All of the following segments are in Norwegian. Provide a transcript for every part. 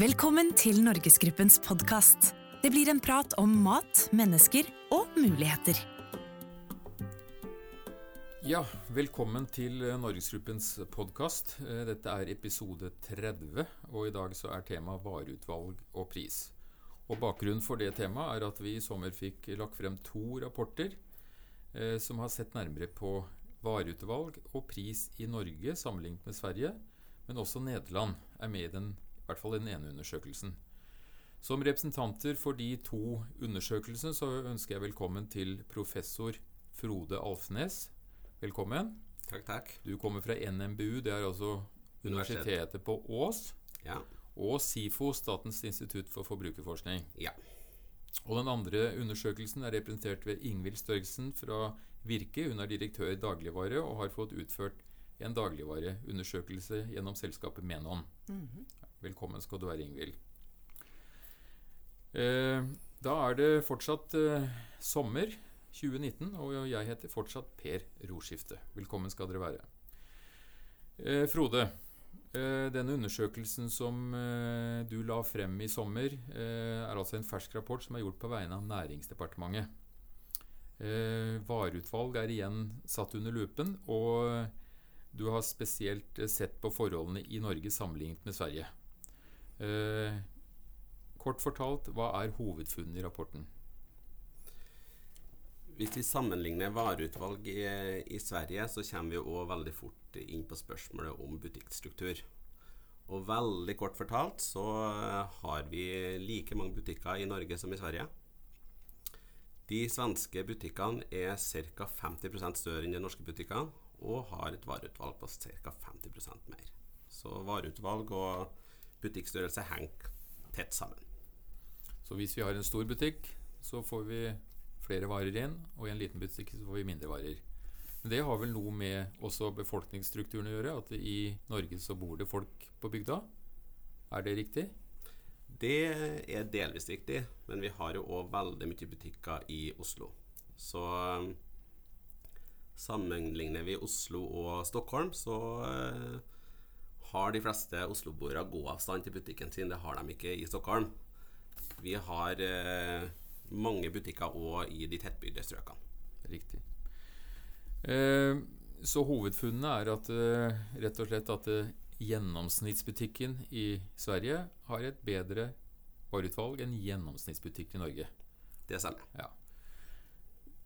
Velkommen til Norgesgruppens podkast. Det blir en prat om mat, mennesker og muligheter. Ja, velkommen til eh, Norgesgruppens podkast. Dette er episode 30, og i dag så er tema vareutvalg og pris. Og Bakgrunnen for det temaet er at vi i sommer fikk lagt frem to rapporter eh, som har sett nærmere på vareutvalg og pris i Norge sammenlignet med Sverige, men også Nederland er med i den, hvert fall den ene undersøkelsen. Som representanter for de to undersøkelsene så ønsker jeg velkommen til professor Frode Alfnes. Velkommen. Takk, takk. Du kommer fra NMBU, det er altså Universitetet på Ås. Ja. Og SIFO, Statens institutt for forbrukerforskning. Ja. Og den andre undersøkelsen er representert ved Ingvild Størgsen fra Virke. Hun er direktør i dagligvare og har fått utført en dagligvareundersøkelse gjennom selskapet Menon. Velkommen skal du være, Ingvild. Eh, da er det fortsatt eh, sommer 2019, og jeg heter fortsatt Per Roskifte. Velkommen skal dere være. Eh, Frode, denne undersøkelsen som du la frem i sommer, er altså en fersk rapport som er gjort på vegne av Næringsdepartementet. Vareutvalg er igjen satt under lupen, og du har spesielt sett på forholdene i Norge sammenlignet med Sverige. Eh, kort fortalt, hva er hovedfunnene i rapporten? Hvis vi sammenligner vareutvalg i, i Sverige, så kommer vi òg veldig fort inn på spørsmålet om butikkstruktur. Og veldig kort fortalt så eh, har vi like mange butikker i Norge som i Sverige. De svenske butikkene er ca. 50% større enn de norske butikkene og har et vareutvalg på ca. 50% mer. Så vareutvalg og butikkstørrelse henger tett sammen. Så hvis vi har en stor butikk, så får vi flere varer inn, og i en liten butikk så får vi mindre varer. Men det har vel noe med også befolkningsstrukturen å gjøre, at i Norge så bor det folk på bygda. Er det riktig? Det er delvis riktig, men vi har jo òg veldig mye butikker i Oslo. Så um, sammenligner vi Oslo og Stockholm, så uh, har de fleste osloboere gåavstand til butikken sin. Det har de ikke i Stockholm. Vi har eh, mange butikker òg i de tettbygde strøkene. Riktig. Eh, så hovedfunnene er at eh, rett og slett at eh, gjennomsnittsbutikken i Sverige har et bedre vareutvalg enn gjennomsnittsbutikken i Norge. Det stemmer. Ja.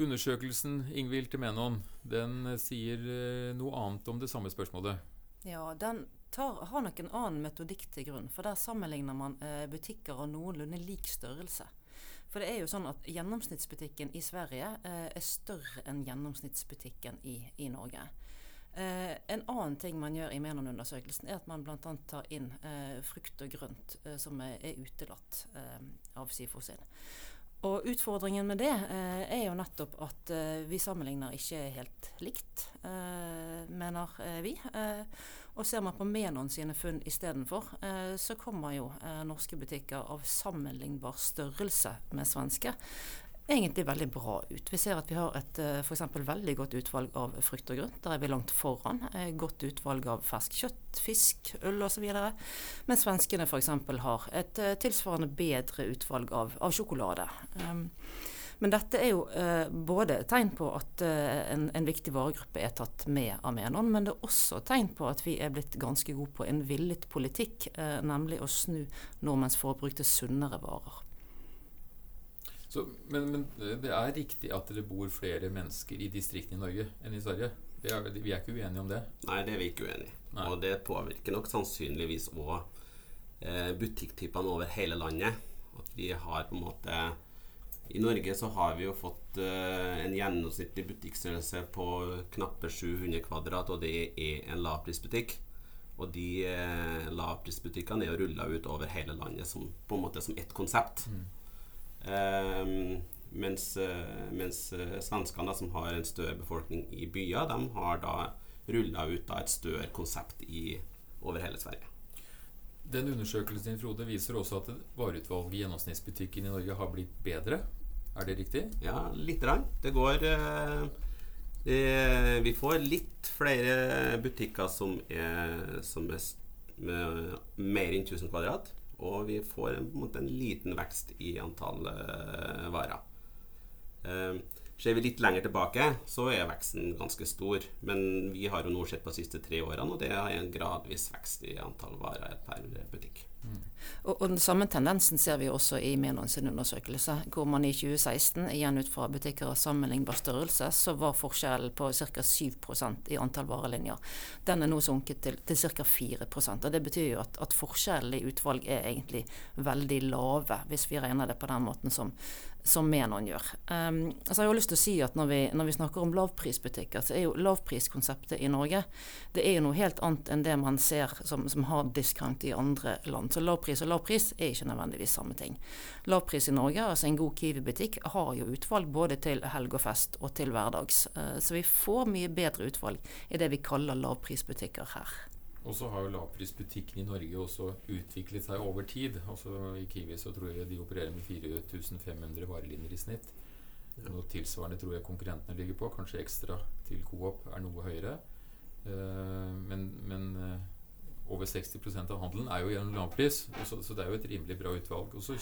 Undersøkelsen Ingvild til Menon, den eh, sier eh, noe annet om det samme spørsmålet. Ja, den tar, har nok en annen metodikk til grunn. For der sammenligner man eh, butikker av noenlunde lik størrelse. For det er jo sånn at gjennomsnittsbutikken i Sverige eh, er større enn gjennomsnittsbutikken i, i Norge. Eh, en annen ting man gjør i Menon-undersøkelsen, er at man bl.a. tar inn eh, frukt og grønt eh, som er, er utelatt eh, av SIFO sin. Og utfordringen med det eh, er jo nettopp at eh, vi sammenligner ikke helt likt, mener vi. Eh, og ser man på Menon sine funn istedenfor, eh, så kommer jo eh, norske butikker av sammenlignbar størrelse med svenske egentlig veldig bra ut. Vi ser at vi har et for f.eks. veldig godt utvalg av frukt og grønt. Der er vi langt foran. Eh, Godt utvalg av fersk kjøtt, fisk, øl osv. Men svenskene f.eks. har et eh, tilsvarende bedre utvalg av, av sjokolade. Um, men dette er jo eh, både tegn på at eh, en, en viktig varegruppe er tatt med av Menon, men det er også tegn på at vi er blitt ganske gode på en villet politikk, eh, nemlig å snu nordmenns forbruk til sunnere varer. Så, men, men det er riktig at det bor flere mennesker i distriktene i Norge enn i Sverige. Det er, vi er ikke uenige om det. Nei, det er vi ikke uenige i. Nei. Og det påvirker nok sannsynligvis òg eh, butikktypene over hele landet. At vi har på en måte I Norge så har vi jo fått uh, en gjennomsnittlig butikkstørrelse på knappe 700 kvadrat, og det er en lavprisbutikk. Og de uh, lavprisbutikkene er jo rulla ut over hele landet som, på en måte som ett konsept. Ehm, mens eh, mens svenskene, som har en større befolkning i byer, de har da rulla ut da, et større konsept i, over hele Sverige. Den undersøkelsen din, Frode, viser også at vareutvalget i gjennomsnittsbutikken i Norge har blitt bedre. Er det riktig? Ja, lite grann. Det går eh, det, Vi får litt flere butikker som er, som er med mer enn 1000 kvadrat. og vi får en, en, liten vekst i antall uh, varer. Uh, Ser vi litt lenger tilbake, så er veksten ganske stor. Men vi har jo nå sett på de siste tre årene, og det er en gradvis vekst i antall varer per butikk. Og, og, Den samme tendensen ser vi også i Menon undersøkelse, hvor man i 2016, igjen ut fra butikker av sammenlignbar størrelse, så var forskjellen på ca. 7% i antall varelinjer. Den er nå sunket til, til ca. 4 og Det betyr jo at, at forskjellene i utvalg er egentlig veldig lave, hvis vi regner det på den måten som, som Menon gjør. Um, altså jeg har lyst til å si at når vi, når vi, snakker om lavprisbutikker, så er jo lavpriskonseptet i Norge det er jo noe helt annet enn det man ser som, som har discount i andre land. Så lavpris og lavpris er ikke nødvendigvis samme ting. Lavpris i Norge, altså en god Kiwi-butikk, har jo utvalg både til helg og fest og til hverdags. Uh, så vi får mye bedre utvalg i det vi kaller lavprisbutikker her. Og så har jo lavprisbutikken i Norge også utviklet seg over tid. Altså I Kiwi så tror jeg de opererer med 4500 varelinjer i snitt. Noe tilsvarende tror jeg konkurrentene ligger på. Kanskje ekstra til Coop er noe høyere. Uh, men, men uh, over 60% av handelen er jo gjennom lavpris, så, så det er jo et rimelig bra utvalg. Og så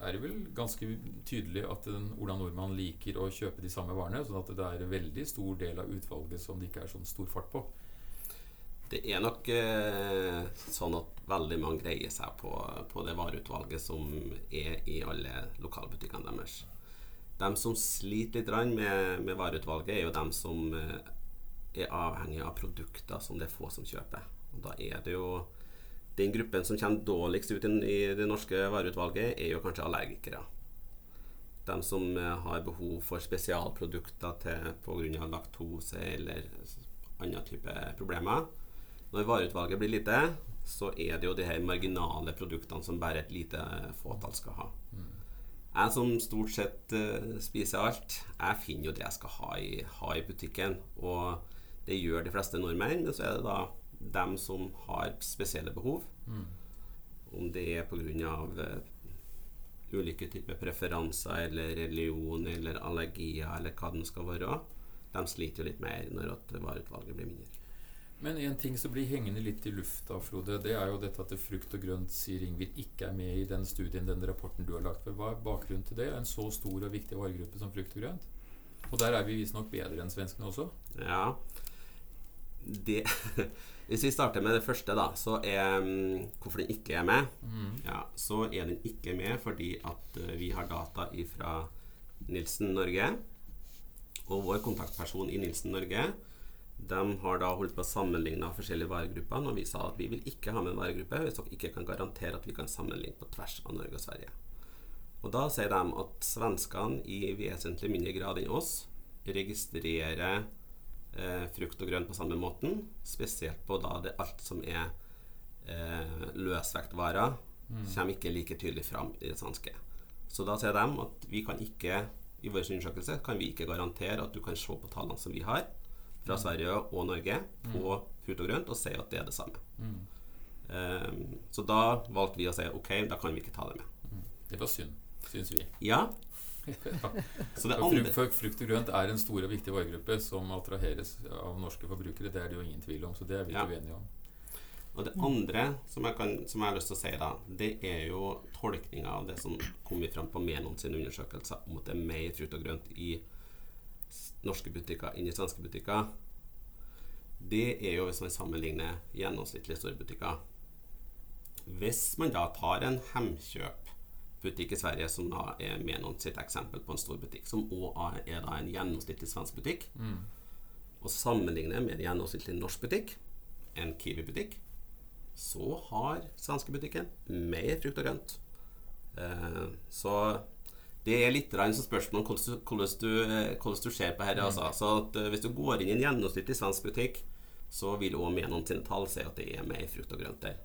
er det vel ganske tydelig at den Ola Nordmann liker å kjøpe de samme varene. sånn at det er en veldig stor del av utvalget som det ikke er sånn stor fart på. Det er nok eh, sånn at veldig mange greier seg på, på, det vareutvalget som er i alle lokalbutikkene deres. De som sliter litt med, med vareutvalget, er jo de som eh, er avhengig av produkter som det er få som kjøper. Og da er det jo Den gruppen som kommer dårligst ut i det norske vareutvalget, er jo kanskje allergikere. De som eh, har behov for spesialprodukter pga. laktose eller andre type problemer når vareutvalget blir lite, så er det jo de her marginale produktene som bare et lite fåtall skal ha. Jeg som stort sett uh, spiser alt, jeg finner jo det jeg skal ha i, ha i, butikken. Og det gjør de fleste nordmenn, men så er det da dem som har spesielle behov. Mm. Om det er pga. Uh, ulike typer preferanser eller religion eller allergier eller hva det skal være. De sliter jo litt mer når vareutvalget blir mindre. Men en ting som blir hengende litt i lufta, Frode, det er jo dette at frukt og grønt, sier Ingvild, ikke er med i den studien, den rapporten du har lagt. Hva er bakgrunnen til det? En så stor og viktig varegruppe som frukt og grønt? Og der er vi visstnok bedre enn svenskene også. Ja. Det, hvis vi starter med det første, da, så er um, hvorfor den ikke er med. Mm. Ja, så er den ikke med fordi at uh, vi har data fra Nilsen Norge. Og vår kontaktperson i Nilsen Norge de har da holdt på å sammenligne forskjellige varegrupper, og vi sa at vi vil ikke ha med en varegruppe hvis dere ikke kan garantere at vi kan sammenligne på tvers av Norge og Sverige. Og da sier de at svenskene i vesentlig mindre grad enn oss registrerer eh, frukt og grønt på samme måten, spesielt på da det alt som er eh, løsvektvarer, mm. kommer ikke like tydelig fram i det svenske. Så da sier de at vi kan ikke i vår undersøkelse kan vi ikke garantere at du kan se på tallene som vi har, fra Sverige og Norge på mm. frukt og grønt og si at det er det samme. Mm. Um, så da valgte vi å si ok, da kan vi ikke ta det med. Mm. Det var synd, syns vi. Ja. Så det andre... for frukt og grønt er en stor og viktig varegruppe som attraheres av norske forbrukere. Det er det jo ingen tvil om, så det er vi ikke ja. uenige om. Og det andre som jeg, kan, som jeg, har lyst til å si, da, det er jo tolkninga av det som kom fram på Menon sin undersøkelse om at det er mer frukt og grønt i norske butikker enn i svenske butikker, det er jo hvis man sammenligner gjennomsnittlige store butikker. Hvis man da tar en Hemkjøp-butikk i Sverige, som da er Menon sitt eksempel på en stor butikk, som òg er da en gjennomsnittlig svensk butikk, mm. og sammenligner med en gjennomsnittlig norsk butikk, en Kiwi-butikk, så har svenskebutikken mer frukt og grønt. Eh, så det er litt som spørsmål om hvordan, hvordan, du, hvordan du ser på dette. Altså. Så at, uh, hvis du går inn i en gjennomsnittlig svensk butikk, så vil òg Menon sine tall si at det er mer frukt og grønt der.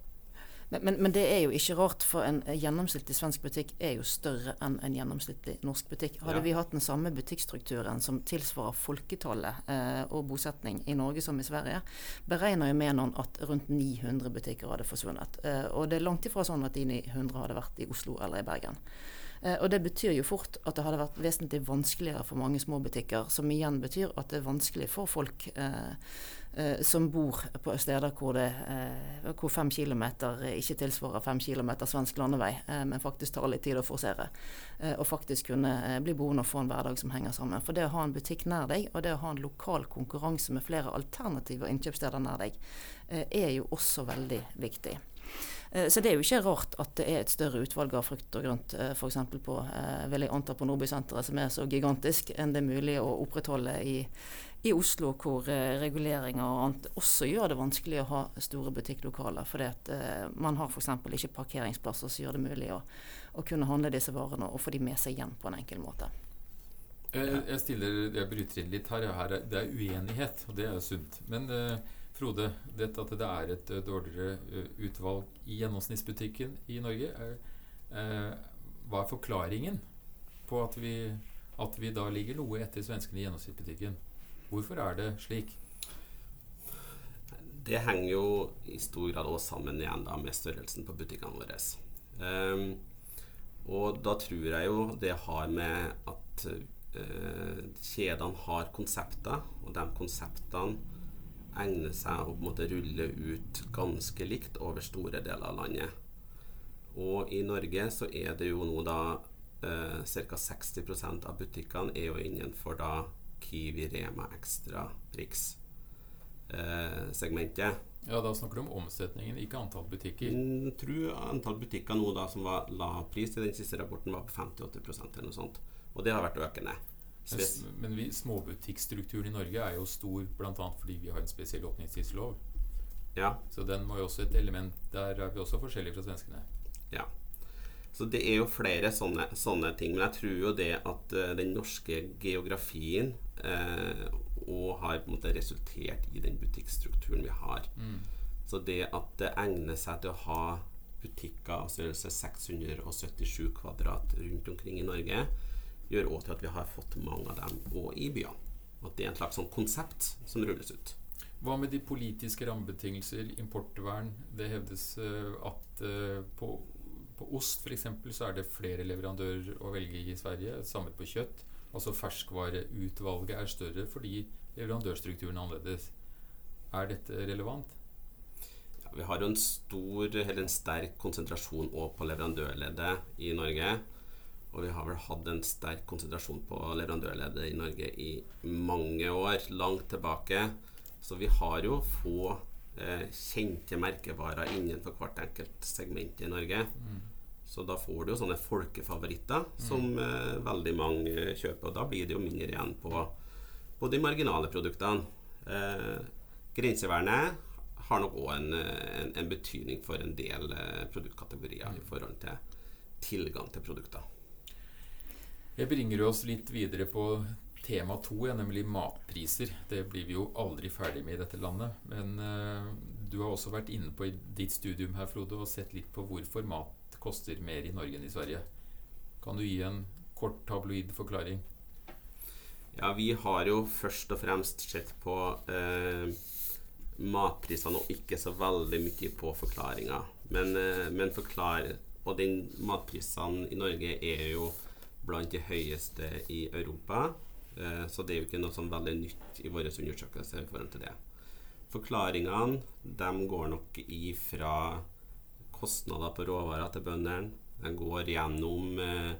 Men, men, men, det er jo ikke rart, for en gjennomsnittlig svensk butikk er jo større enn en gjennomsnittlig norsk butikk. Hadde ja. vi hatt den samme butikkstrukturen som tilsvarer folketallet eh, og bosetning i Norge som i Sverige, beregner jo Menon at rundt 900 butikker hadde forsvunnet. Eh, og det er langt ifra sånn at de 900 hadde vært i Oslo eller i Bergen. Eh, og det betyr jo fort at det hadde vært vesentlig vanskeligere for mange små butikker, som igjen betyr at det er vanskelig for folk eh, eh, som bor på steder hvor, det, eh, hvor fem kilometer ikke tilsvarer fem kilometer svensk landevei, eh, men faktisk tar litt tid å forsere. Og faktisk kunne bli boende og få en hverdag som henger sammen. For det å ha en butikk nær deg, og det å ha en lokal konkurranse med flere alternative innkjøpssteder nær deg, er jo også veldig viktig. Eh, så det er jo ikke rart at det er et større utvalg av frukt og grønt eh, f.eks. på eh, vil jeg anta på Nordbysenteret, som er så gigantisk, enn det er mulig å opprettholde i, i Oslo, hvor reguleringer og annet også gjør det vanskelig å ha store butikklokaler. Fordi at man har f.eks. ikke parkeringsplasser som gjør det mulig å, å, kunne handle disse varene og få de med seg hjem på en enkel måte. Jeg, stiller, jeg bryter inn litt her. her det er uenighet, og det er sunt. Men Frode, dette at det er et eh, dårligere eh, utvalg i gjennomsnittsbutikken i Norge, er, eh, hva er forklaringen på at vi, at vi da ligger noe etter svenskene i gjennomsnittsbutikken? Hvorfor er det slik? Det henger jo i stor grad også sammen igjen da med størrelsen på butikkene våre. Um, og da tror jeg jo det har med at uh, kjedene har konsepter, og de konseptene egner seg å måte rulle ut ganske likt over store deler av landet. Og i Norge så er det jo nå da eh, ca. 60% av butikkene er jo innenfor da Kiwi, Rema, Extra, Prix eh, segmentet. Ja, Da snakker du om omsetningen, ikke antall butikker? Jeg mm, tror antall butikker nå da som var lav pris i den siste rapporten, var på 58% eller noe sånt. Og det har vært økende. Men, men vi, småbutikkstrukturen i Norge er jo stor bl.a. fordi vi har en spesiell åpningstidslov. Ja. Så den var jo også et element Der er vi også forskjellige fra svenskene. Ja. Så det er jo flere sånne, sånne ting. Men jeg tror jo det at uh, den norske geografien uh, og har på en måte resultert i den butikkstrukturen vi har. Mm. Så det at det egner seg til å ha butikker av størrelse 677 kvadrat rundt omkring i Norge, gjør òg til at vi har fått mange av dem òg i byene. At det er en slags sånn konsept som rulles ut. Hva med de politiske rammebetingelser, importvern? Det hevdes uh, at uh, på, på, ost f.eks. så er det flere leverandører å velge i Sverige. Samme på kjøtt. Altså ferskvareutvalget er større fordi leverandørstrukturen er annerledes. Er dette relevant? Ja, vi har jo en stor, eller en sterk konsentrasjon på leverandørleddet i Norge. Og vi har vel hatt en sterk konsentrasjon på leverandørleddet i Norge i mange år, langt tilbake. Så vi har jo få eh, kjente merkevarer innenfor hvert enkelt segment i Norge. Mm. Så da får du jo sånne folkefavoritter mm. som eh, veldig mange kjøper. Og da blir det jo mindre igjen på, på de marginale produktene. Eh, grensevernet har nok òg en, en, en, betydning for en del eh, produktkategorier mm. i forhold til tilgang til produkter. Det bringer oss litt videre på tema to, nemlig matpriser. Det blir vi jo aldri ferdig med i dette landet. Men uh, du har også vært inne på i ditt studium her, Frode, og sett litt på hvorfor mat koster mer i Norge enn i Sverige. Kan du gi en kort tabloid forklaring? Ja, vi har jo først og fremst sett på uh, matprisene og ikke så veldig mye på forklaringa. Men, uh, men forklar, Og den matprisene i Norge er jo blant de høyeste i Europa. Eh, så det er jo ikke noe sånn veldig nytt i våre undersøkelse i forhold til det. Forklaringene de går nok ifra kostnader på råvarer til bøndene. De går gjennom eh,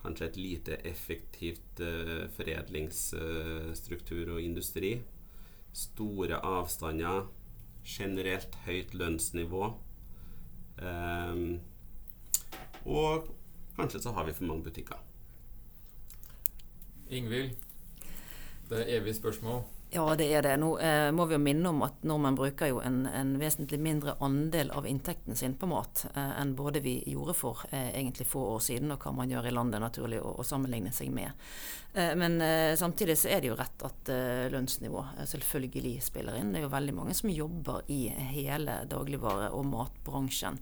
kanskje et lite effektivt eh, foredlingsstruktur og industri. Store avstander. Generelt høyt lønnsnivå. Eh, og kanskje så har vi for mange butikker. Ingvild, det er evige spørsmål. Ja, det er det. Nå eh, må vi jo minne om at nordmenn bruker jo en, en vesentlig mindre andel av inntekten sin på mat eh, enn både vi gjorde for eh, egentlig få år siden, og hva man gjør i landet naturlig å, å sammenligne seg med. Eh, men eh, samtidig så er det jo rett at eh, lønnsnivå selvfølgelig spiller inn. Det er jo veldig mange som jobber i hele dagligvare- og matbransjen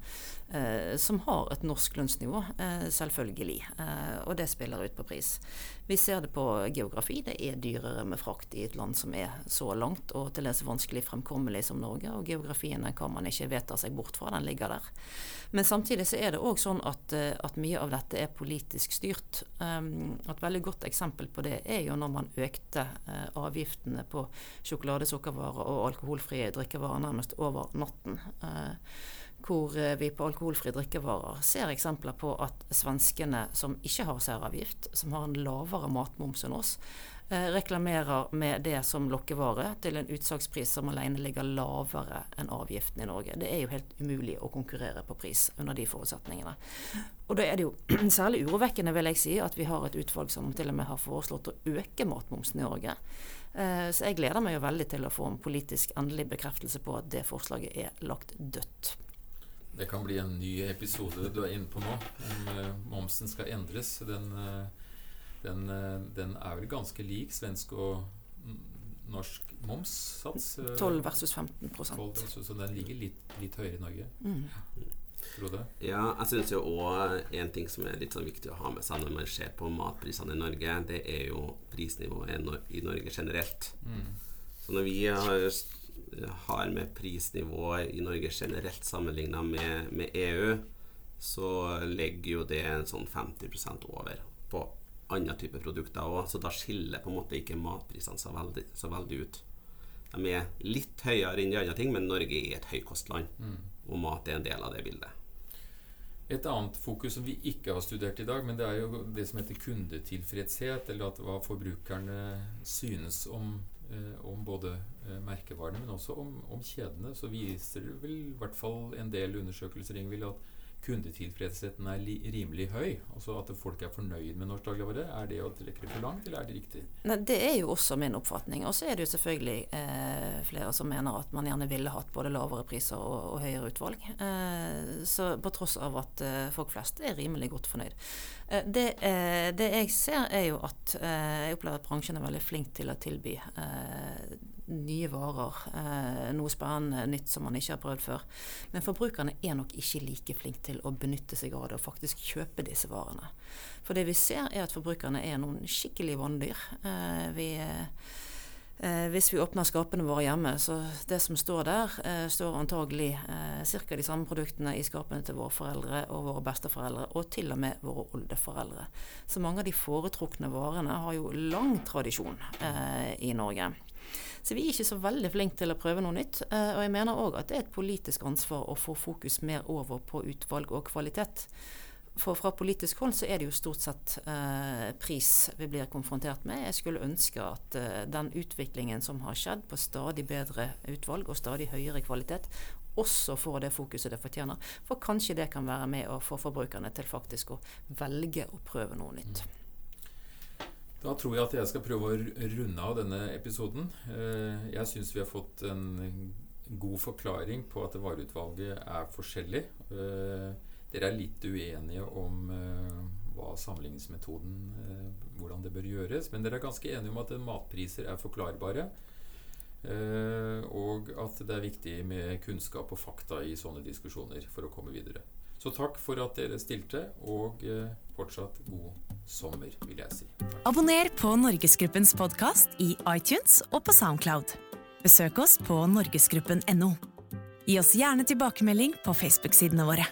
som har et norsk lønnsnivå, selvfølgelig. og det spiller ut på pris. Vi ser det på geografi. Det er dyrere med frakt i et land som er er så langt og til dels vanskelig fremkommelig som Norge. Og geografien kan man ikke vedta seg bort fra, den ligger der. Men samtidig så er det òg sånn at, eh, at, mye av dette er politisk styrt. Um, et veldig godt eksempel på det er jo når man økte uh, avgiftene på sjokolade, sukkervarer og alkoholfrie drikkevarer nærmest over natten. Uh, hvor eh, vi på alkoholfrie drikkevarer ser eksempler på at svenskene som ikke har særavgift, som har en lavere matmoms enn oss, eh, reklamerer med det som lokkevare til en utsalgspris som alene ligger lavere enn avgiften i Norge. Det er jo helt umulig å konkurrere på pris under de forutsetningene. Og da er det jo særlig urovekkende, vil jeg si, at vi har et utvalg som til og med har foreslått å øke matmomsen i Norge. Eh, så jeg gleder meg jo veldig til å få en politisk endelig bekreftelse på at det forslaget er lagt dødt. Det kan bli en ny episode du er inne på nå, om uh, momsen skal endres. Den, den, uh, den, er vel ganske lik svensk og norsk momssats? 12 versus 15 12 versus, Så den ligger litt, litt høyere i Norge. Mm. Frode? Ja, jeg syns jo òg en ting som er litt sånn viktig å ha med seg når man ser på matprisene i Norge, det er jo prisnivået i Norge generelt. Mm. Så når vi har har med prisnivået i Norge generelt sammenligna med, med, EU, så ligger jo det en sånn 50% over på andre typer produkter òg. Så da skiller på en måte ikke matprisene så så veldig ut. De er litt høyere enn de andre ting, men Norge er et høykostland, mm. og mat er en del av det bildet. Et annet fokus som vi ikke har studert i dag, men det er jo det som heter kundetilfredshet, eller at hva forbrukerne synes om Eh, om både eh, merkevarene, men også om, om, kjedene, så viser det vel i hvert fall en del undersøkelser Ingvild, at kundetilfredsheten er rimelig høy. Altså at folk er fornøyd med norsk dagligvare. Er det å trekke det for langt, eller er det riktig? Nei, det er jo også min oppfatning. Og så er det jo selvfølgelig eh, flere som mener at man gjerne ville hatt både lavere priser og, og høyere utvalg. Eh, så på tross av at eh, folk flest er rimelig godt fornøyd. Eh, det, eh, det, jeg ser, er jo at eh, jeg opplever at bransjen er veldig flink til å tilby nye varer. Eh, noe spennende nytt som man ikke har prøvd før. Men forbrukerne er nok ikke like flinke til å benytte seg av det og faktisk kjøpe disse varene. For det vi ser, er at forbrukerne er noen skikkelig vanndyr. Eh, vi Eh, hvis vi åpner skapene våre hjemme, så det som står der, eh, står antagelig eh, ca. de samme produktene i skapene til våre foreldre og våre besteforeldre, og til og med våre oldeforeldre. Så mange av de foretrukne varene har jo lang tradisjon eh, i Norge. Så vi er ikke så veldig flinke til å prøve noe nytt. Eh, og jeg mener òg at det er et politisk ansvar å få fokus mer over på utvalg og kvalitet. For fra politisk hold så er det jo stort sett eh, pris vi blir konfrontert med. Jeg skulle ønske at eh, den utviklingen som har skjedd på stadig bedre utvalg og stadig høyere kvalitet, også får det fokuset det fortjener. For kanskje det kan være med å få forbrukerne til faktisk å velge å prøve noe nytt. Da tror jeg at jeg skal prøve å runde av denne episoden. Eh, jeg syns vi har fått en god forklaring på at vareutvalget er forskjellig. Eh, dere er litt uenige om hva sammenligningsmetoden Hvordan det bør gjøres. Men dere er ganske enige om at matpriser er forklarbare. Og at det er viktig med kunnskap og fakta i sånne diskusjoner for å komme videre. Så takk for at dere stilte, og eh, fortsatt god sommer, vil jeg si. Abonner på Norgesgruppens podkast i iTunes og på Soundcloud. Besøk oss på norgesgruppen.no. Gi oss gjerne tilbakemelding på Facebook-sidene våre.